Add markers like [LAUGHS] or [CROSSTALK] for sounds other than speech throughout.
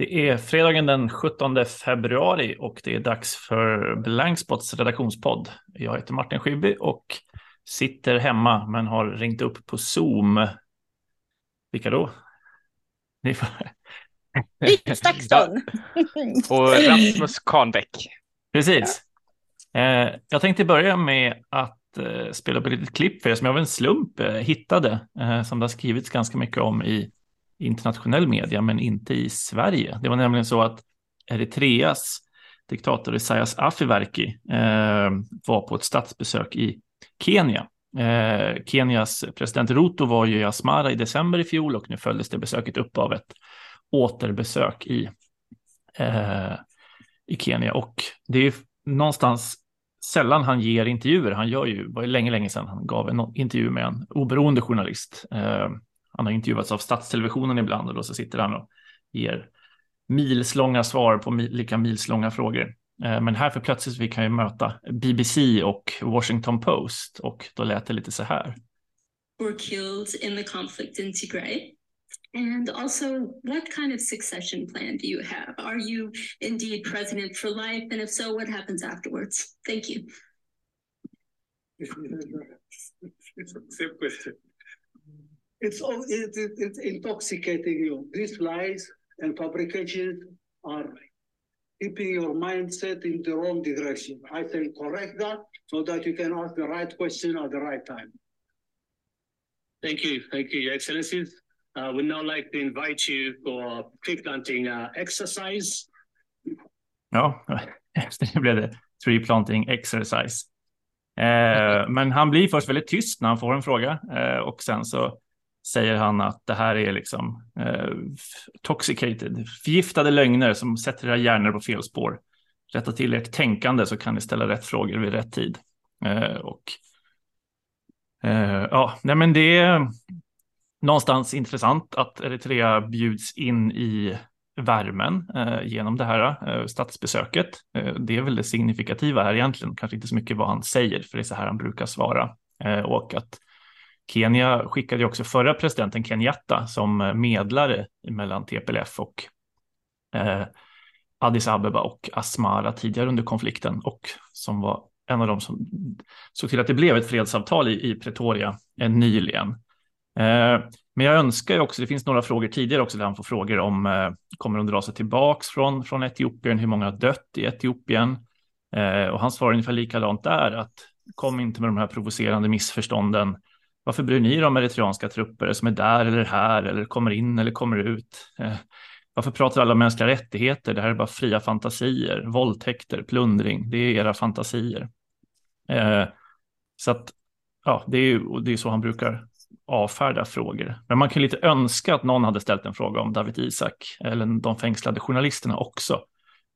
Det är fredagen den 17 februari och det är dags för Blankspots redaktionspodd. Jag heter Martin Schibbye och sitter hemma men har ringt upp på Zoom. Vilka då? Ni får... Stakston. och Rasmus Kahnbäck. Precis. Eh, jag tänkte börja med att eh, spela upp ett litet klipp för er som jag av en slump eh, hittade, som det har skrivits ganska mycket om i internationell media, men inte i Sverige. Det var nämligen så att Eritreas diktator Isaias Afewerki eh, var på ett statsbesök i Kenya. Eh, Kenias president Ruto var ju i Asmara i december i fjol och nu följdes det besöket upp av ett återbesök i, eh, i Kenya. Och det är någonstans sällan han ger intervjuer. Han gör ju, var ju länge, länge sedan han gav en intervju med en oberoende journalist. Eh, han har intervjuats av statstelevisionen ibland och då så sitter han och ger milslånga svar på lika milslånga frågor. Eh, men här för plötsligt vi kan ju möta BBC och Washington Post och då lät det lite så här. Were killed in the conflict in Tigray. And also, what kind of succession plan do you have? Are you indeed president for life? And if so, what happens afterwards? Thank you. It's, it, it, it's intoxicating you. These lies and fabrications are keeping your mindset in the wrong direction. I can correct that so that you can ask the right question at the right time. Thank you. Thank you, Your Excellencies. Uh, we'd now like to invite you for a tree planting uh, exercise. Ja, efter [LAUGHS] det blev det tree planting exercise. Eh, men han blir först väldigt tyst när han får en fråga eh, och sen så säger han att det här är liksom eh, toxicated, förgiftade lögner som sätter era hjärnor på fel spår. Rätta till ert tänkande så kan ni ställa rätt frågor vid rätt tid. Eh, och eh, ja, nej men det är någonstans intressant att Eritrea bjuds in i värmen eh, genom det här eh, statsbesöket. Eh, det är väl det signifikativa här egentligen, kanske inte så mycket vad han säger, för det är så här han brukar svara. Eh, och att Kenya skickade också förra presidenten Kenyatta som medlare mellan TPLF och eh, Addis Abeba och Asmara tidigare under konflikten och som var en av dem som såg till att det blev ett fredsavtal i, i Pretoria eh, nyligen. Eh, men jag önskar ju också, det finns några frågor tidigare också där han får frågor om, eh, kommer de dra sig tillbaks från, från Etiopien, hur många har dött i Etiopien? Eh, och han svarar ungefär likadant där, att kom inte med de här provocerande missförstånden, varför bryr ni er om eritreanska trupper som är där eller här eller kommer in eller kommer ut? Eh, varför pratar alla om mänskliga rättigheter? Det här är bara fria fantasier, våldtäkter, plundring. Det är era fantasier. Eh, så att, ja, det är ju det är så han brukar avfärda frågor. Men man kan lite önska att någon hade ställt en fråga om David Isak eller de fängslade journalisterna också.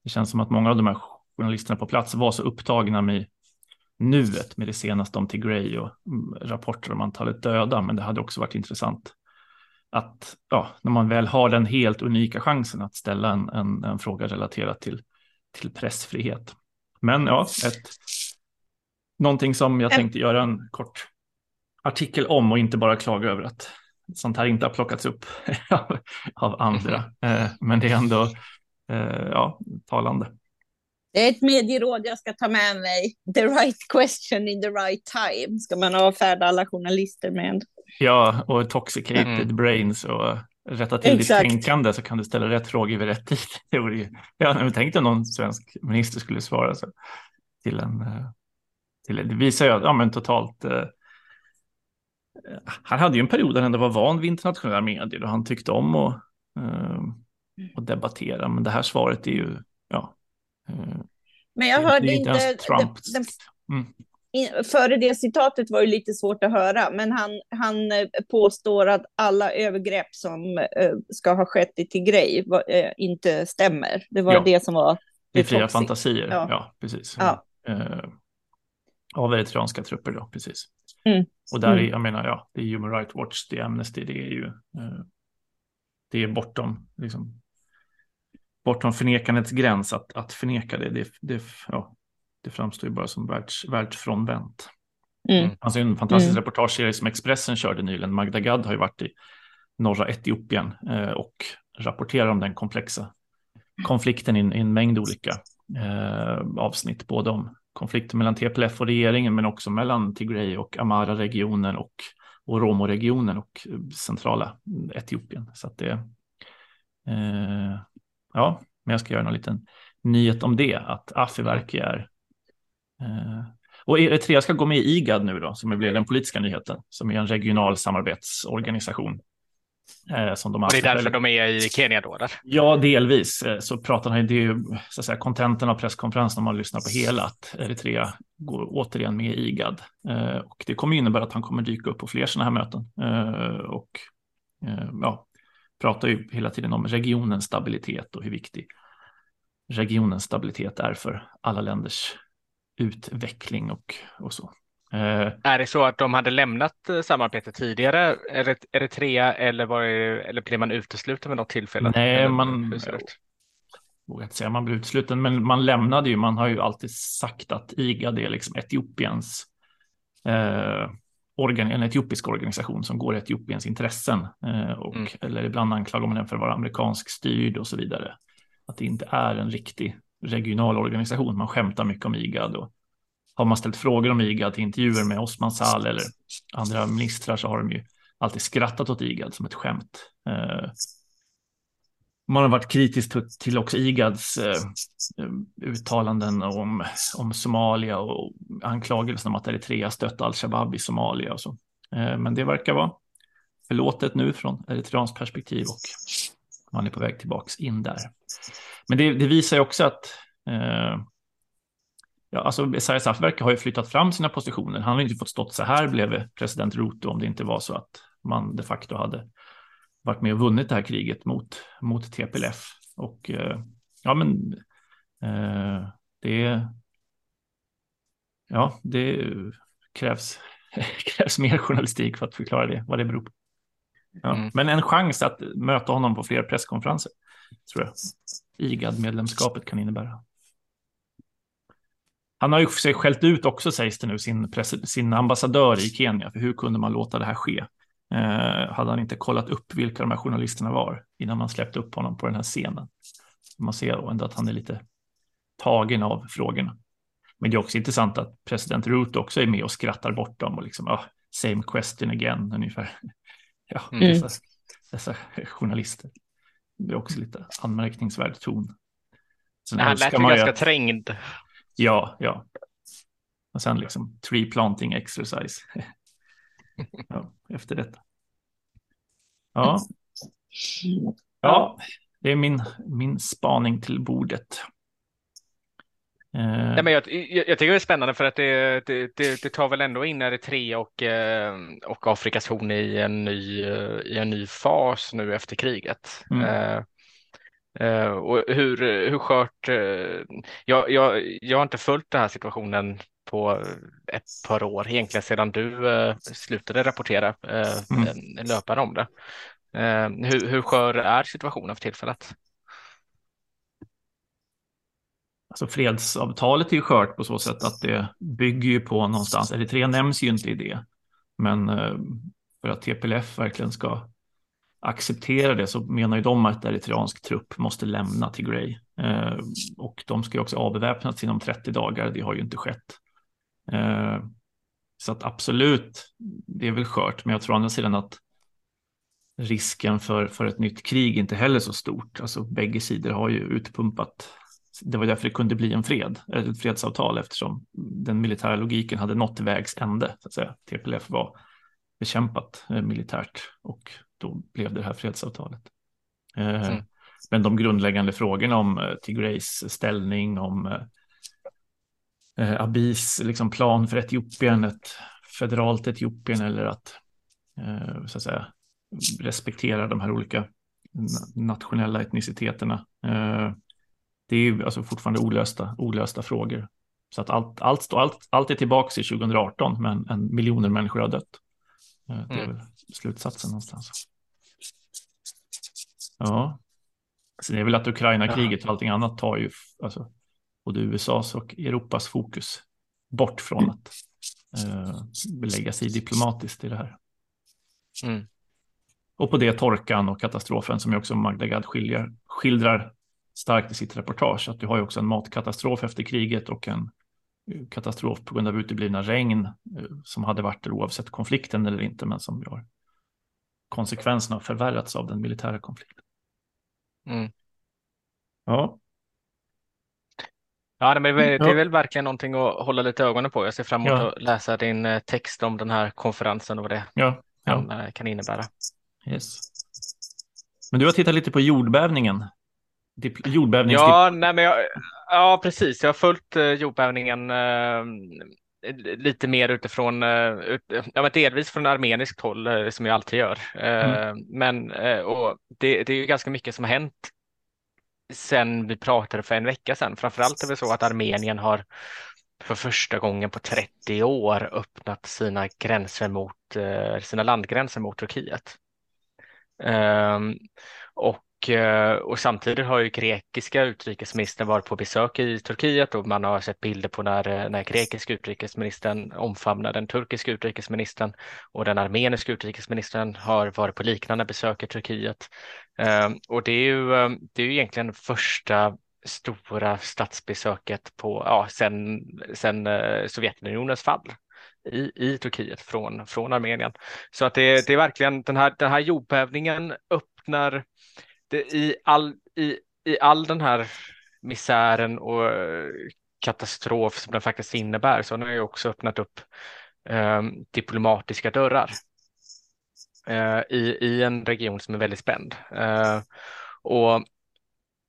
Det känns som att många av de här journalisterna på plats var så upptagna med nuet med det senaste om Tigray och mm, rapporter om antalet döda. Men det hade också varit intressant att ja, när man väl har den helt unika chansen att ställa en, en, en fråga relaterat till, till pressfrihet. Men ja, ett, någonting som jag tänkte göra en kort artikel om och inte bara klaga över att sånt här inte har plockats upp [LAUGHS] av andra. [LAUGHS] Eh, men det är ändå eh, ja, talande. Det är ett medieråd jag ska ta med mig. The right question in the right time ska man avfärda alla journalister med. Ja, och toxicated mm. brains och rätta till Exakt. ditt tänkande så kan du ställa rätt frågor vid rätt tid. Det vore ju, ja, tänk om någon svensk minister skulle svara så till en, eh, till, det visar ju att, ja men totalt, eh, han hade ju en period där han ändå var van vid internationella medier och han tyckte om att, eh, att debattera, men det här svaret är ju, ja, men jag hörde inte... inte Trump. Den, mm. före det citatet var ju lite svårt att höra, men han, han eh, påstår att alla övergrepp som eh, ska ha skett i Tigray eh, inte stämmer. Det var ja. det som var... Det är fria fantasier, ja, ja precis. Ja. Uh, av eritreanska trupper då, precis. Mm. Och där är, mm. jag menar, ja, det är Human Rights Watch, det är Amnesty, det är ju, uh, det är bortom, liksom, bortom förnekandets gräns att, att förneka det. Det, det, ja, det framstår ju bara som världs, världsfrånvänt. Mm. Alltså en fantastisk mm. reportageserie som Expressen körde nyligen. Magda Gad har ju varit i norra Etiopien eh, och rapporterar om den komplexa konflikten i, i en mängd olika eh, avsnitt, både om konflikten mellan TPLF och regeringen, men också mellan Tigray och Amara-regionen och, och Romo-regionen och centrala Etiopien. Så att det, eh, ja, men jag ska göra en liten nyhet om det, att Afiverki är eh, och Eritrea ska gå med i IGAD nu då, som blev den politiska nyheten, som är en regional samarbetsorganisation. Eh, som de och det är därför de är i Kenya då? Där. Ja, delvis. Eh, så pratar han, det är ju så att säga kontentan av presskonferensen om man lyssnar på hela, att Eritrea går återigen med i IGAD. Eh, och det kommer innebära att han kommer dyka upp på fler sådana här möten. Eh, och eh, ja, pratar ju hela tiden om regionens stabilitet och hur viktig regionens stabilitet är för alla länders utveckling och, och så. Eh, är det så att de hade lämnat eh, samarbetet tidigare, Eritrea, eller, var det, eller blev man utesluten vid något tillfälle? Nej, man vågar inte säga man blev utesluten, men man lämnade ju. Man har ju alltid sagt att IGAD är liksom Etiopiens eh, organ, en etiopisk organisation som går i Etiopiens intressen. Eh, och, mm. Eller ibland anklagar man den för att vara amerikansk styrd och så vidare. Att det inte är en riktig regional organisation. Man skämtar mycket om IGAD och har man ställt frågor om IGAD till intervjuer med Osman Sal eller andra ministrar så har de ju alltid skrattat åt IGAD som ett skämt. Man har varit kritisk till också IGADs eh, eh, uttalanden om, om Somalia och anklagelsen om att Eritrea stött al-Shabaab i Somalia och så. Eh, men det verkar vara förlåtet nu från eritreanskt perspektiv och man är på väg tillbaks in där. Men det, det visar ju också att eh, ja, alltså Esaias Afwerki har ju flyttat fram sina positioner. Han har inte fått stått så här blev president Ruto om det inte var så att man de facto hade varit med och vunnit det här kriget mot, mot TPLF. Och eh, ja, men eh, det, ja, det krävs, [LAUGHS] krävs mer journalistik för att förklara det, vad det beror på. Ja, mm. Men en chans att möta honom på fler presskonferenser tror jag IGAD-medlemskapet kan innebära. Han har ju sig skällt ut också, sägs det nu, sin, sin ambassadör i Kenya. För hur kunde man låta det här ske? Eh, hade han inte kollat upp vilka de här journalisterna var innan man släppte upp honom på den här scenen? Man ser ändå att han är lite tagen av frågorna. Men det är också intressant att president Ruto också är med och skrattar bort dem och liksom, oh, same question again, ungefär. [LAUGHS] Ja, mm. dessa, dessa journalister. Det är också lite anmärkningsvärd ton. Sen han lät ju ganska att... trängd. Ja, ja. Och sen liksom tree planting exercise. [LAUGHS] ja, efter detta. [LAUGHS] Ja. Ja, det är min, min spaning till bordet. Eh. Nej, men jag, jag, jag, tycker det är spännande för att det, det, det, det tar väl ändå in Eritrea och, eh, och Afrikas horn i en, ny, i en ny fas nu efter kriget. Mm. Uh, och hur, hur skört, uh, jag, jag, jag har inte följt den här situationen på ett par år, egentligen sedan du slutade rapportera mm. löpande om det. hur, hur skör är situationen för tillfället? Alltså fredsavtalet är ju skört på så sätt att det bygger ju på någonstans, Eritrea nämns ju inte i det, men eh, för att TPLF verkligen ska acceptera det så menar ju de att eritreansk trupp måste lämna Tigray. Eh, och de ska ju också avväpnas inom 30 dagar, det har ju inte skett. Eh, så att absolut, det är väl skört, men jag tror å andra sidan att risken för, för ett nytt krig inte heller så stort. Alltså bägge sidor har ju utpumpat det var därför det kunde bli en fred, ett fredsavtal eftersom den militära logiken hade nått vägs ände. Så att säga. TPLF var bekämpat eh, militärt och då blev det här fredsavtalet. Eh, mm. Men de grundläggande frågorna om eh, Tigrays ställning, om Abis liksom plan för Etiopien, ett federalt Etiopien eller att, så att säga, respektera de här olika nationella etniciteterna det är ju alltså fortfarande olösta, olösta frågor. Så att allt, allt, allt, allt är tillbaka i 2018, men en miljoner människor har dött. Eh, det är mm. väl slutsatsen någonstans. Ja. Sen är det väl att Ukraina-kriget och allting annat tar ju alltså, både USAs och Europas fokus bort från att eh, belägga sig diplomatiskt i det här. Mm. Och på det torkan och katastrofen som ju också Magda Gad skildrar, skildrar starkt i sitt reportage att du har ju också en matkatastrof efter kriget och en katastrof på grund av uteblivna regn som hade varit oavsett konflikten eller inte, men som har konsekvenserna har förvärrats av den militära konflikten. Mm. Ja. Ja, men det är väl verkligen någonting att hålla lite ögonen på. Jag ser fram emot ja. att läsa din eh, text om den här konferensen och vad det ja. Kan, ja. Eh, kan innebära. Yes. Men du har tittat lite på jordbävningen. Jordbävnings... Ja, nej, men jag, ja, precis. Jag har följt uh, jordbävningen uh, lite mer utifrån, ut, ja, men delvis från armeniskt håll som jag alltid gör. Mm. Men och det, det är ju ganska mycket som har hänt sen vi pratade för en vecka sedan. Framförallt är det så att Armenien har för första gången på 30 år öppnat sina gränser mot eh, sina landgränser mot Turkiet. Ehm, och eh, och samtidigt har ju grekiska utrikesministern varit på besök i Turkiet och man har sett bilder på när, eh, när grekiska utrikesministern omfamnar den turkiska utrikesministern och den armeniska utrikesministern har varit på liknande besök i Turkiet. Eh, och det är ju, ehm, det är ju egentligen första stora statsbesöket på, ja, sen, sen eh, Sovjetunionens fall i, i Turkiet från, från Armenien. Så att det, det är verkligen den här, den här jordbävningen öppnar det, i, all, i, i all den här misären och eh, katastrof som den faktiskt innebär så den har ju också öppnat upp eh, diplomatiska dörrar Eh, i, i en region som är väldigt spänd. Eh, och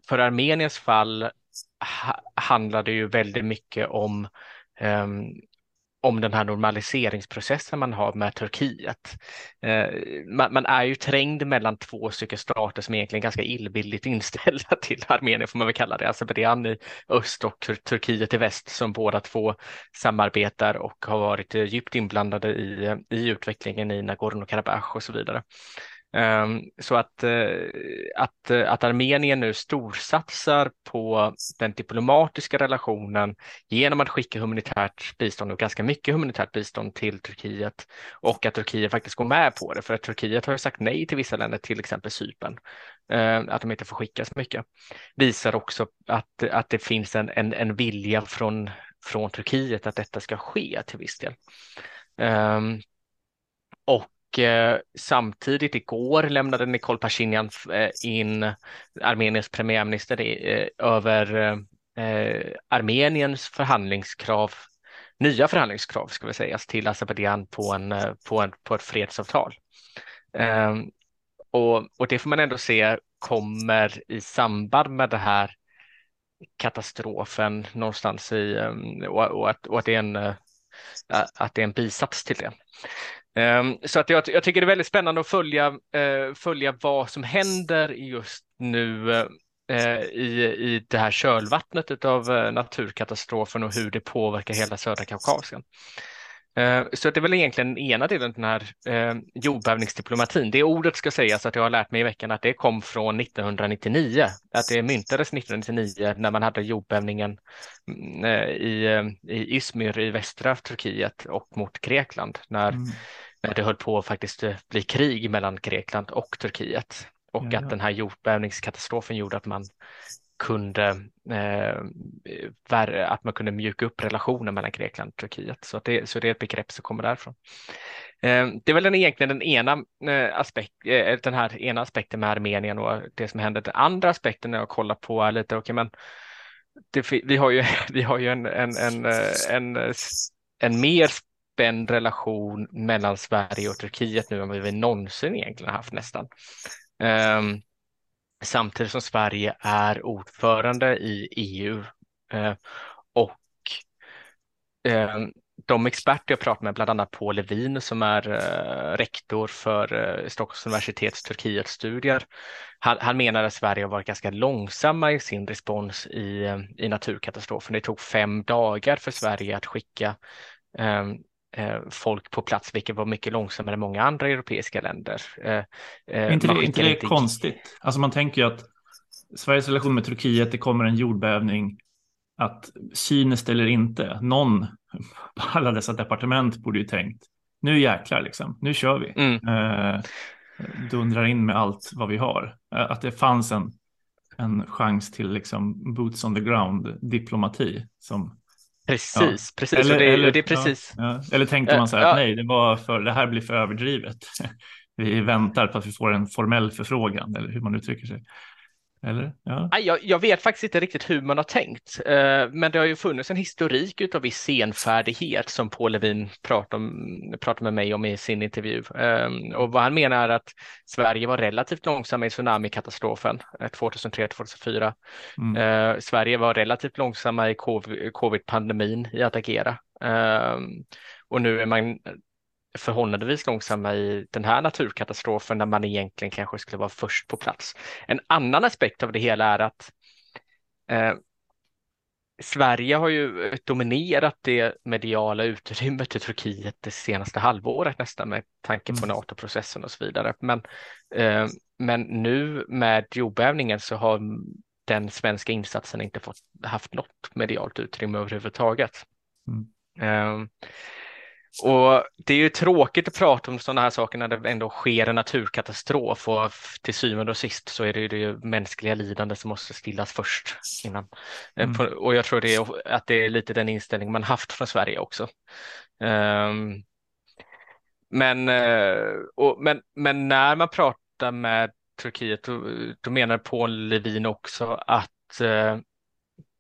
för Armeniens fall ha, handlar det ju väldigt mycket om ehm, om den här normaliseringsprocessen man har med Turkiet. Eh, man, man, är ju trängd mellan två stycken stater som är egentligen ganska illbilligt [LAUGHS] inställda till Armenien får man väl kalla det, Azerbajdzjan i öst och Tur Turkiet i väst som båda två samarbetar och har varit djupt inblandade i, i utvecklingen i Nagorno-Karabach och så vidare. Ehm, så att, eh, att, eh, att Armenien nu storsatsar på den diplomatiska relationen genom att skicka humanitärt bistånd och ganska mycket humanitärt bistånd till Turkiet och att Turkiet faktiskt går med på det för att Turkiet har ju sagt nej till vissa länder, till exempel Cypern, eh, att de inte får skicka så mycket. Visar också att, att det finns en, en, en vilja från, från Turkiet att detta ska ske till viss del. Ehm, och och Eh, samtidigt igår lämnade Nikol Pashinyan eh, in Armeniens premiärminister eh, över eh, eh, Armeniens förhandlingskrav nya förhandlingskrav ska vi säga till Azerbajdzjan på, en, på, en, på ett fredsavtal. Mm. och, och det får man ändå se kommer i samband med det här katastrofen någonstans i ehm, och, och, att, och att, det är en, att det är en bisats till det. Ehm, så att jag, jag, tycker det är väldigt spännande att följa, eh, följa vad som händer just nu eh, i, i det här kölvattnet av eh, naturkatastrofen och hur det påverkar hela södra Kaukasien. Ehm, så det är väl egentligen den ena delen, den här ehm, jordbävningsdiplomatin. Det ordet ska sägas att jag har lärt mig i veckan att det kom från 1999, att det myntades 1999 när man hade jordbävningen mm, i, i Izmir i västra Turkiet och mot Grekland när mm det höll på att faktiskt eh, bli krig mellan Grekland och Turkiet och ja, ja. att den här jordbävningskatastrofen gjorde att man kunde eh, att man kunde mjuka upp relationen mellan Grekland och Turkiet. Så, det, så det är ett begrepp som kommer därifrån. Eh, det är väl den, egentligen den ena, eh, aspekt, eh, den här ena aspekten med Armenien och det som händer. Den andra aspekten när jag kollar på är lite, okay, men det, vi har ju, [LAUGHS] vi har ju en, en, en, eh, en, en mer öppen relation mellan Sverige och Turkiet nu än vad vi någonsin egentligen haft nästan. Um, samtidigt som Sverige är ordförande i EU uh, eh, och um, de experter jag pratat med, bland annat Paul Levin som är uh, rektor för uh, Stockholms universitets Turkietstudier, han, han menar att Sverige har varit ganska långsamma i sin respons i, uh, i naturkatastrofen. Det tog fem dagar för Sverige att skicka um, folk på plats, vilket var mycket långsammare än många andra europeiska länder. Eh, eh, inte det, inte det inte... konstigt? Alltså man tänker ju att Sveriges relation med Turkiet, det kommer en jordbävning, att Kina ställer inte. Någon på alla dessa departement borde ju tänkt, nu jäklar liksom, nu kör vi. Mm. Eh, dundrar in med allt vad vi har. Att det fanns en en chans till liksom boots on the ground diplomati som Precis, ja. precis. Eller, det, eller, det är precis. Ja, ja. eller tänkte man så här att nej, det, var för, det här blir för överdrivet. [LAUGHS] vi väntar på att vi får en formell förfrågan eller hur man uttrycker sig. Eller? Ja. Jag, jag vet faktiskt inte riktigt hur man har tänkt, eh, men det har ju funnits en historik av viss senfärdighet som Paul Levin pratar, om, pratar med mig om i sin intervju. Eh, och vad han menar är att Sverige var relativt långsamma i tsunamikatastrofen 2003-2004. Eh, mm. Sverige var relativt långsamma i covid-pandemin i att agera. Och nu är man förhållandevis långsamma i den här naturkatastrofen där man egentligen kanske skulle vara först på plats. En annan aspekt av det hela är att eh, Sverige har ju dominerat det mediala utrymmet i Turkiet det senaste halvåret nästan med tanke på mm. NATO-processen och så vidare. Men, eh, men nu med jordbävningen så har den svenska insatsen inte fått, haft något medialt utrymme överhuvudtaget. Mm. Eh, och det är ju tråkigt att prata om sådana här saker när det ändå sker en naturkatastrof och till syvende och sist så är det ju det mänskliga lidande som måste stillas först innan. Eh, mm. Och jag tror det är, att det är lite den inställning man haft från Sverige också. Um, men, eh, och, men, men när man pratar med Turkiet då, då menar Paul Levin också att uh,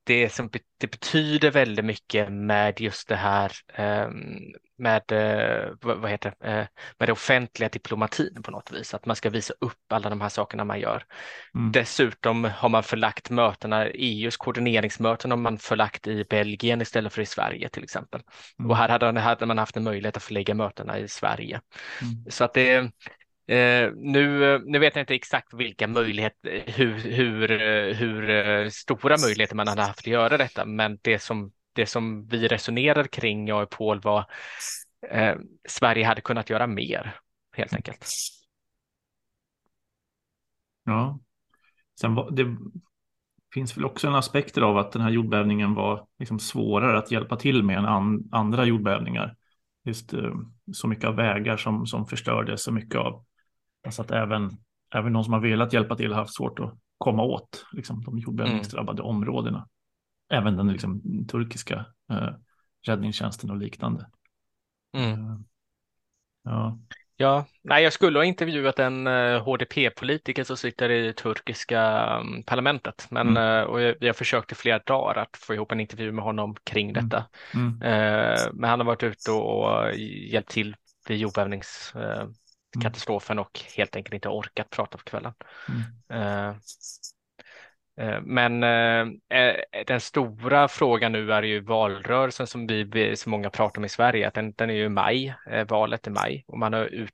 det, som, det betyder väldigt mycket med just det här um, med, eh, vad heter eh, med det offentliga diplomatin på något vis, att man ska visa upp alla de här sakerna man gör. Mm. Dessutom har man förlagt mötena, EUs koordineringsmöten har man förlagt i Belgien istället för i Sverige till exempel. Mm. Och här hade, hade, man haft en möjlighet att förlägga mötena i Sverige. Mm. Så att det Eh, nu, nu vet jag inte exakt vilka möjligheter, hur, hur, eh, hur eh, stora möjligheter man hade haft att göra detta, men det som det som vi resonerade kring, jag och Paul, var eh, Sverige hade kunnat göra mer, helt enkelt. Ja, sen var, det finns väl också en aspekt av att den här jordbävningen var liksom svårare att hjälpa till med än an, andra jordbävningar. Just eh, så mycket av vägar som, som förstördes, så mycket av, alltså att även, även de som har velat hjälpa till har haft svårt att komma åt liksom, de jordbävningsdrabbade mm. områdena även den liksom, turkiska eh, räddningstjänsten och liknande. Mm. Eh, ja. Ja, nej, jag skulle ha intervjuat en HDP-politiker som sitter i turkiska um, parlamentet, men mm. uh, och jag, jag försökte flera dagar att få ihop en intervju med honom kring mm. detta. Mm. Uh, men han har varit ute och, hjälpt till vid jordbävningskatastrofen och helt enkelt inte orkat prata på kvällen. Mm. Eh, men eh, eh, den stora frågan nu är ju valrörelsen som vi så många pratar om i Sverige. Att den, den är ju i maj, valet i maj och man har, ut,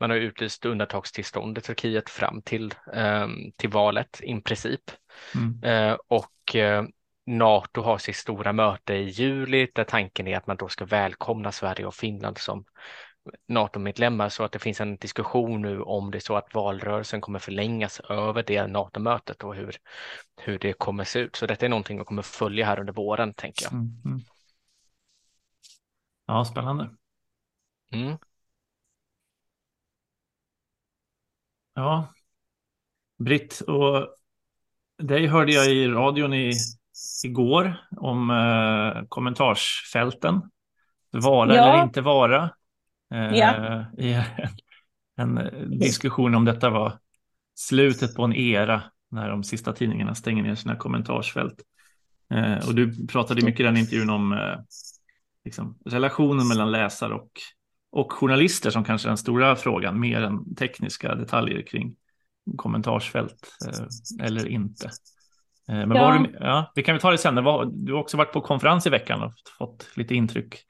man har utlyst undantagstillstånd i Turkiet fram till, ehm, till valet i princip. Mm. Och NATO har sitt stora möte i juli där tanken är att man då ska välkomna Sverige och Finland som NATO-medlemmar så att det finns en diskussion nu om det är så att valrörelsen kommer förlängas över det NATO-mötet och hur, hur det kommer se ut. Så detta är någonting jag kommer följa här under våren, tänker jag. Mm. Ja, spännande. Mm. Ja, Britt, och dig hörde jag i radion i, igår om eh, kommentarsfälten. Vara ja. eller inte vara ja. Eh, i en, en diskussion om detta var slutet på en era när de sista tidningarna stänger ner sina kommentarsfält. Eh, och du pratade mycket i den intervjun om eh, liksom, relationen mellan läsare och, och journalister som kanske är den stora frågan, mer än tekniska detaljer kring kommentarsfält eller inte. Men ja. Du, ja, vi kan väl ta det sen. Du har också varit på konferens i veckan och fått lite intryck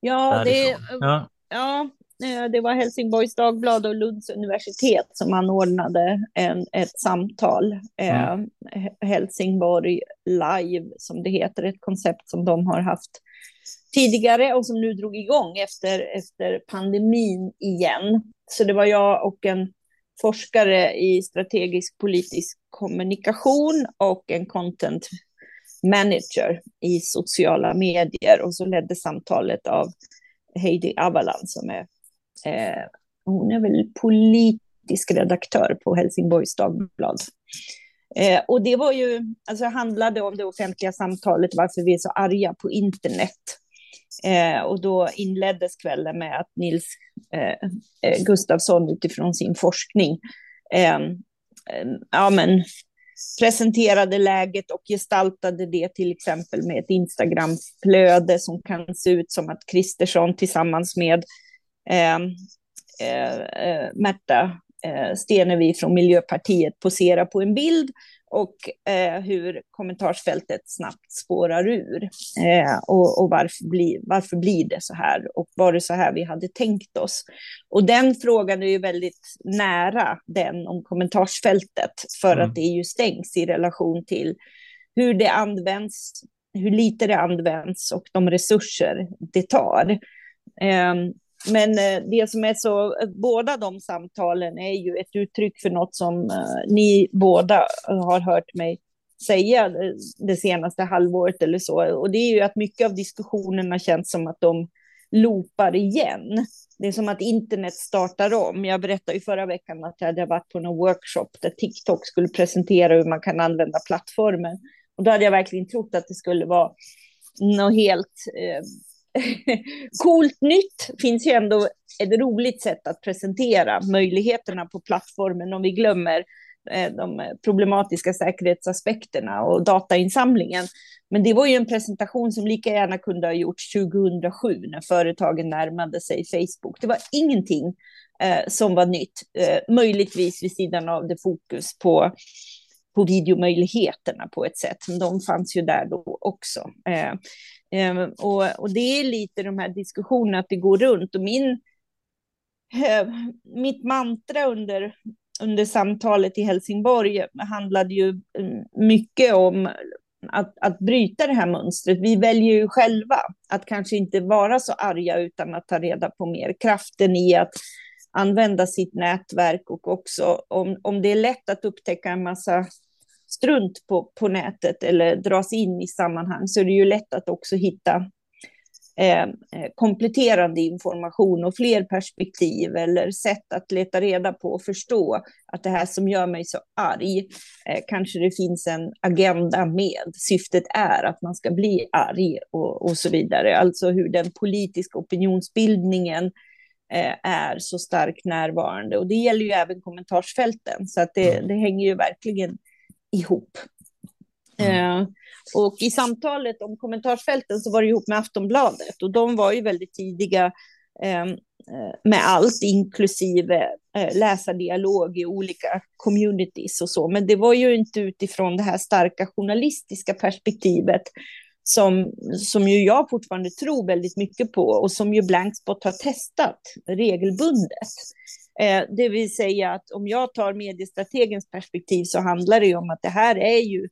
Ja, det, ja. ja, eh, det var Helsingborgs Dagblad och Lunds universitet som anordnade en, ett samtal. Mm. Helsingborg Live, som det heter, ett koncept som de har haft tidigare och som nu drog igång efter, efter pandemin igen. Så det var jag och en forskare i strategisk politisk kommunikation och en content manager i sociala medier och så ledde samtalet av Heidi Avalan som är, eh, hon är väl politisk redaktör på Helsingborgs Dagblad. Eh, och det var ju, alltså handlade om det offentliga samtalet, varför vi är så arga på internet. Eh, och då inleddes kvällen med att Nils eh, eh Gustafsson utifrån sin forskning eh, eh ja, men, presenterade läget och gestaltade det till exempel med ett Instagramflöde som kan se ut som att Kristersson tillsammans med eh, eh, eh Märta eh, Stenevi från Miljöpartiet poserar på en bild och eh, hur kommentarsfältet snabbt spårar ur. Eh, och, och varför, bli, varför blir det så här? Och var det så här vi hade tänkt oss? Och den frågan är ju väldigt nära den om kommentarsfältet, för mm. att det ju stängs i relation till hur det används, hur lite det används och de resurser det tar. Eh, men eh, det som är så, eh, båda de samtalen är ju ett uttryck för något som eh, ni båda har hört mig säga det senaste halvåret eller så. Och det är ju att mycket av diskussionerna känns som att de loopar igen. Det är som att internet startar om. Jag berättade ju förra veckan att jag hade varit på någon workshop där TikTok skulle presentera hur man kan använda plattformen. Och då hade jag verkligen trott att det skulle vara något helt eh, [LAUGHS] coolt nytt finns ju ändå ett roligt sätt att presentera möjligheterna på plattformen om vi glömmer eh, de problematiska säkerhetsaspekterna och datainsamlingen. Men det var ju en presentation som lika gärna kunde ha gjorts 2007 när företagen närmade sig Facebook. Det var ingenting eh, som var nytt, eh, möjligtvis vid sidan av det fokus på på videomöjligheterna på ett sätt, men de fanns ju där då också. Eh, eh, och, och, det är lite de här diskussionerna, att det går runt. Och min, eh, mitt mantra under, under samtalet i Helsingborg handlade ju mm, mycket om att, att bryta det här mönstret. Vi väljer ju själva att kanske inte vara så arga utan att ta reda på mer kraften i att använda sitt nätverk och också om, om det är lätt att upptäcka en massa strunt på, på nätet eller dras in i sammanhang så är det ju lätt att också hitta eh, eh, kompletterande information och fler perspektiv eller sätt att leta reda på och förstå att det här som gör mig så arg, eh, kanske det finns en agenda med. Syftet är att man ska bli arg och, och så vidare. Alltså hur den politiska opinionsbildningen eh, är så starkt närvarande. Och det gäller ju även kommentarsfälten, så att det, mm. det hänger ju verkligen ihop. Mm. Eh, och i samtalet om kommentarsfälten så var det ihop med Aftonbladet och de var ju väldigt tidiga ehm, eh, med allt, inklusive eh, läsardialog i olika communities och så. Men det var ju inte utifrån det här starka journalistiska perspektivet som, som ju jag fortfarande tror väldigt mycket på och som ju Blankspot har testat regelbundet. Eh, det vill säga att om jag tar mediestrategens perspektiv så handlar det ju om att det här är ju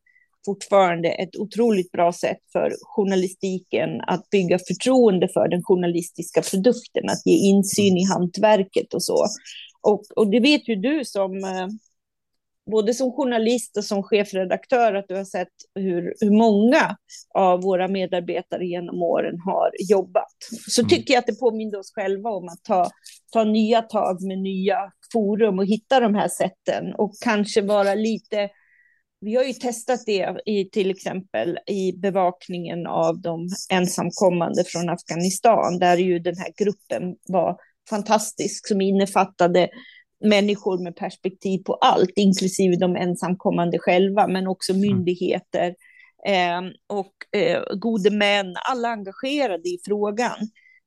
fortfarande ett otroligt bra sätt för journalistiken att bygga förtroende för den journalistiska produkten, att ge insyn i hantverket och så. Och, och det vet ju du som eh, både som journalist och som chefredaktör att du har sett hur, hur många av våra medarbetare genom åren har jobbat. Så mm. tycker jag att det påminner oss själva om att ta, ta nya tag med nya forum och hitta de här sätten och kanske vara lite vi har ju testat det i till exempel i bevakningen av de ensamkommande från Afghanistan, där ju den här gruppen var fantastisk, som innefattade människor med perspektiv på allt, inklusive de ensamkommande själva, men också mm. myndigheter eh, och eh, gode män, alla engagerade i frågan.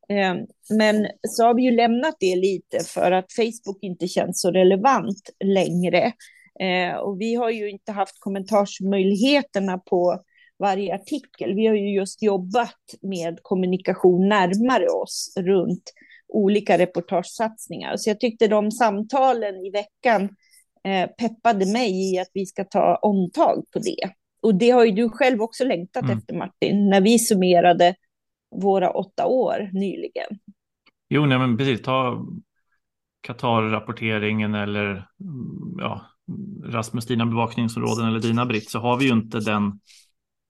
Eh, men så har vi ju lämnat det lite för att Facebook inte känns så relevant längre. Eh, och vi har ju inte haft kommentarsmöjligheterna på varje artikel. Vi har ju just jobbat med kommunikation närmare oss runt olika reportagesatsningar. Så jag tyckte de samtalen i veckan eh, peppade mig i att vi ska ta omtag på det. Och det har ju du själv också längtat mm. efter Martin, när vi summerade våra åtta år nyligen. Jo, nej, men precis. Ta Qatar-rapporteringen eller ja, Rasmus, dina bevakningsområden eller dina Britt, så har vi ju inte den.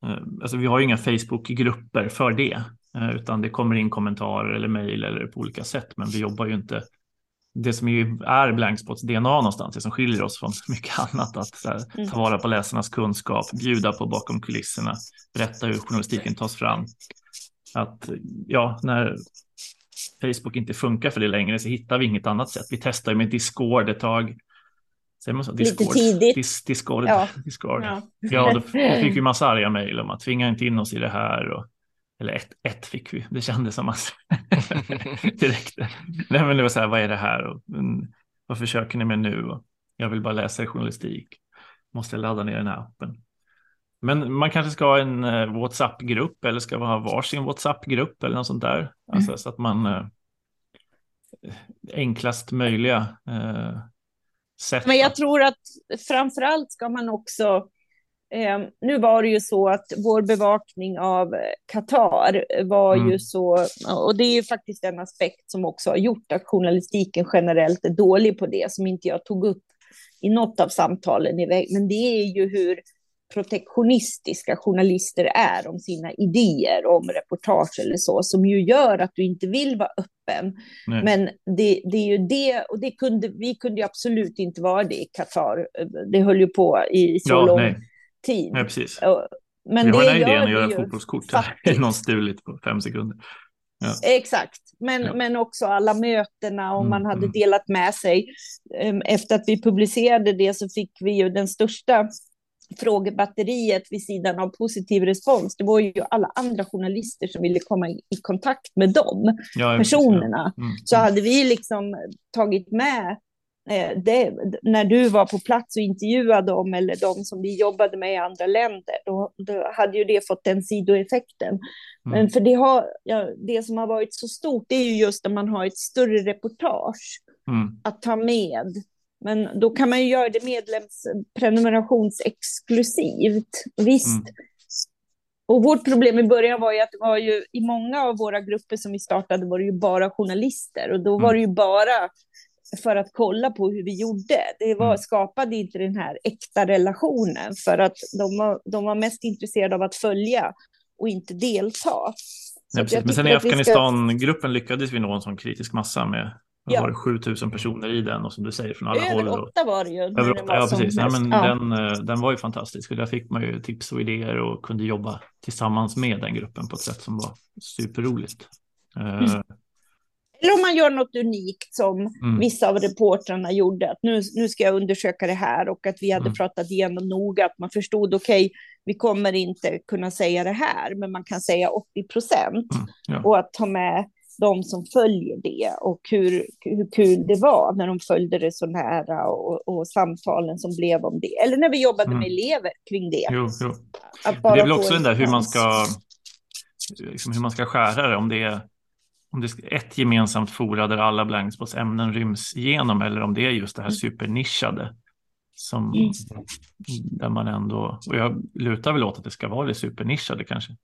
Eh, alltså, vi har ju inga Facebook-grupper för det. Eh, utan det kommer in kommentarer eller mejl eller på olika sätt. Men vi jobbar ju inte det som ju är Blankspots DNA någonstans, det som skiljer oss från mycket annat, att här, ta mm. vara på läsarnas kunskap, bjuda på bakom kulisserna, berätta hur journalistiken tas fram. Att ja, när Facebook inte funkar för det längre så hittar vi inget annat sätt. Vi testar med Discord ett tag. Säger man så? Discord. Lite tidigt. Dis, Discord. Ja. [LAUGHS] Discord. Ja. ja, då fick vi massa arga mejl om att tvinga inte in oss i det här. Och, eller ett, ett fick vi, det kändes som att [LAUGHS] direkt. Nej, men det var så här, vad är det här? Och, vad försöker ni med nu? Och, jag vill bara läsa journalistik. Måste ladda ner den här appen. Men man kanske ska ha en uh, WhatsApp-grupp eller ska ha varsin WhatsApp-grupp eller något sånt där. Mm. Alltså så att man uh, enklast möjliga uh, sätt. Men jag tror att framför allt ska man också Eh, nu var det ju så att vår bevakning av Qatar var mm. ju så, och det är ju faktiskt en aspekt som också har gjort att journalistiken generellt är dålig på det, som inte jag tog upp i något av samtalen iväg, men det är ju hur protektionistiska journalister är om sina idéer om reportage eller så, som ju gör att du inte vill vara öppen. Nej. Men det, det, är ju det, och det kunde, vi kunde ju absolut inte vara det i Qatar. Det höll ju på i så ja, lång nej. Tid. Ja, precis. Men vi har den här idén att göra fotbollskort, [LAUGHS] här. någon stulit på fem sekunder. Ja. Exakt, men, ja. men också alla mötena och mm, man hade mm. delat med sig. Ehm, efter att vi publicerade det så fick vi ju den största frågebatteriet vid sidan av positiv respons, det var ju alla andra journalister som ville komma i kontakt med de ja, personerna. Mm. Så hade vi liksom tagit med det, när du var på plats och intervjuade dem eller de som vi jobbade med i andra länder, då, då hade ju det fått den sidoeffekten. Mm. Men för det, har, ja, det som har varit så stort, det är ju just när man har ett större reportage mm. att ta med men då kan man ju göra det medlemsprenumerations-exklusivt. Visst. Mm. Och vårt problem i början var ju att det var ju i många av våra grupper som vi startade var det ju bara journalister och då var mm. det ju bara för att kolla på hur vi gjorde. Det var, mm. skapade inte den här äkta relationen för att de var, de var mest intresserade av att följa och inte delta. Ja, men sen i Afghanistan-gruppen ska... lyckades vi nå en sån kritisk massa med Ja. var det 7000 personer i den och som du säger från alla Över håll. Över åtta var det ju. Över åtta, ja, precis. Ja, men ja. Den, eh, den var ju fantastisk och där fick man ju tips och idéer och kunde jobba tillsammans med den gruppen på ett sätt som var superroligt. Eh, mm. Eller om man gör något unikt som mm. vissa av reportrarna gjorde, att nu, nu ska jag undersöka det här och att vi hade mm. pratat igenom noga, att man förstod, okej, okay, vi kommer inte kunna säga det här, men man kan säga 80 procent. Mm. Ja. Och att ta med de som följer det och hur, hur kul det var när de följde det så nära och, och samtalen som blev om det. Eller när vi jobbade mm. med elever kring det. Jo, jo. det är väl också den där hur man ska liksom hur man ska skära det, om det är om det är ett gemensamt fora där alla Blankspots ämnen ryms igenom eller om det är just det här mm. supernischade. Som, mm. Där man ändå, och jag lutar väl åt att det ska vara det supernischade kanske.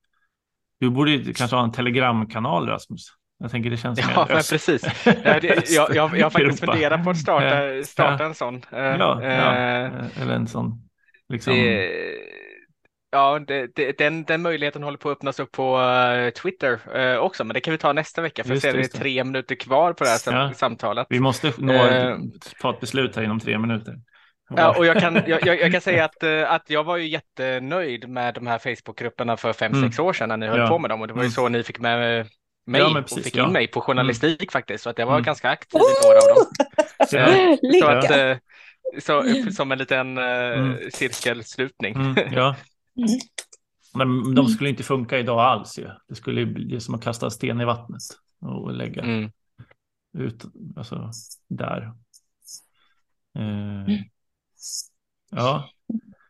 Du borde kanske ha en telegramkanal Rasmus. Jag tänker det känns Ja, men precis. Jag, jag, jag, har faktiskt funderat på att starta, starta ja. en sån. Ja, ja. Eh, eller en sån. Liksom... Det, ja, det, det, den, den möjligheten håller på att öppnas upp på uh, Twitter uh, också, men det kan vi ta nästa vecka för det, det är tre minuter kvar på det här ja. samtalet. Vi måste nå, uh, ta ett beslut här inom tre minuter. Ja, och jag kan, jag, jag, kan säga att, att jag var ju jättenöjd med de här Facebookgrupperna för fem, mm. sex år sedan när ni höll ja. på med dem och det var ju mm. så ni fick med mig ja, precis, och fick in mig på journalistik mm. faktiskt. Så att jag var mm. ganska aktiv i några av dem. [LAUGHS] Så, så att, så, som en liten uh, mm. cirkelslutning. Mm, ja. [LAUGHS] Men de skulle inte funka idag alls ju. Det skulle bli som att kasta sten i vattnet och lägga mm. ut, alltså där. Uh, ja,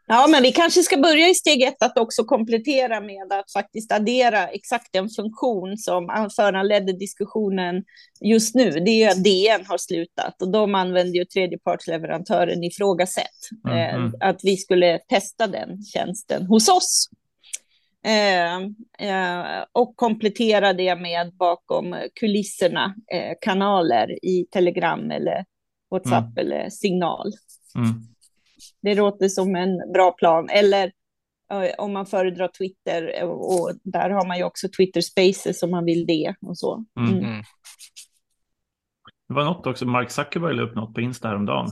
Ja, men vi kanske ska börja i steg ett att också komplettera med att faktiskt addera exakt den funktion som föranledde diskussionen just nu. Det är att DN har slutat och de använder ju tredjepartsleverantören ifrågasätt. Mm, mm. Att vi skulle testa den tjänsten hos oss. Eh, eh, och komplettera det med bakom kulisserna eh, kanaler i Telegram eller WhatsApp mm. eller Signal. Mm. Det låter som en bra plan. Eller om man föredrar Twitter och där har man ju också Twitter Spaces om man vill det och så. Mm. Mm. Det var något också, Mark Zuckerberg la upp något på Insta häromdagen.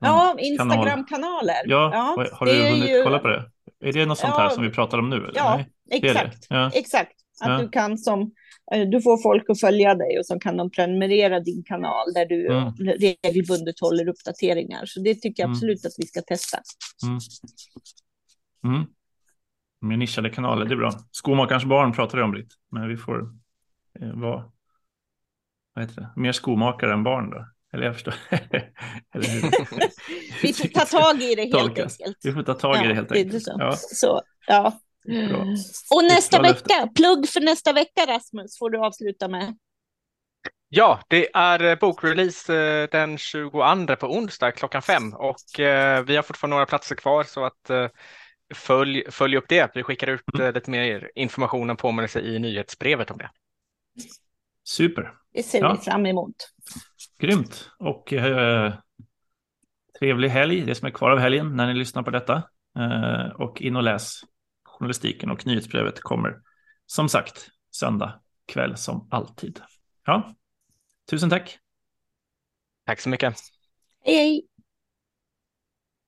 Ja, Instagram-kanaler. Ja, ja, har du hunnit ju... kolla på det? Är det något sånt ja, här som vi pratar om nu? Eller? Ja, Nej, exakt. Ja. exakt. Att du kan som, du får folk att följa dig och så kan de prenumerera din kanal där du mm. regelbundet håller uppdateringar. Så det tycker jag mm. absolut att vi ska testa. Mm. Mm. Med nischade kanaler, det är bra. Skomakarens barn pratar jag om Britt, men vi får eh, vara vad heter det? mer skomakare än barn då. Eller jag förstår. [LAUGHS] [LAUGHS] vi får ta tag i det helt Tolkas. enkelt. Vi får ta tag i ja, det helt enkelt. Det så. Ja. Så, ja. Och nästa vecka, plugg för nästa vecka Rasmus, får du avsluta med. Ja, det är eh, bokrelease eh, den 22 på onsdag klockan fem och eh, vi har fortfarande några platser kvar så att följ, följ upp det. Vi skickar ut mm. lite mer information och påminnelse i nyhetsbrevet om det. Super. Det ser ja. vi fram emot. Grymt och eh, trevlig helg, det som är kvar av helgen när ni lyssnar på detta. Eh, och in och läs journalistiken och nyhetsbrevet kommer som sagt söndag kväll som alltid. Ja, tusen tack. Tack så mycket. Hej, hej.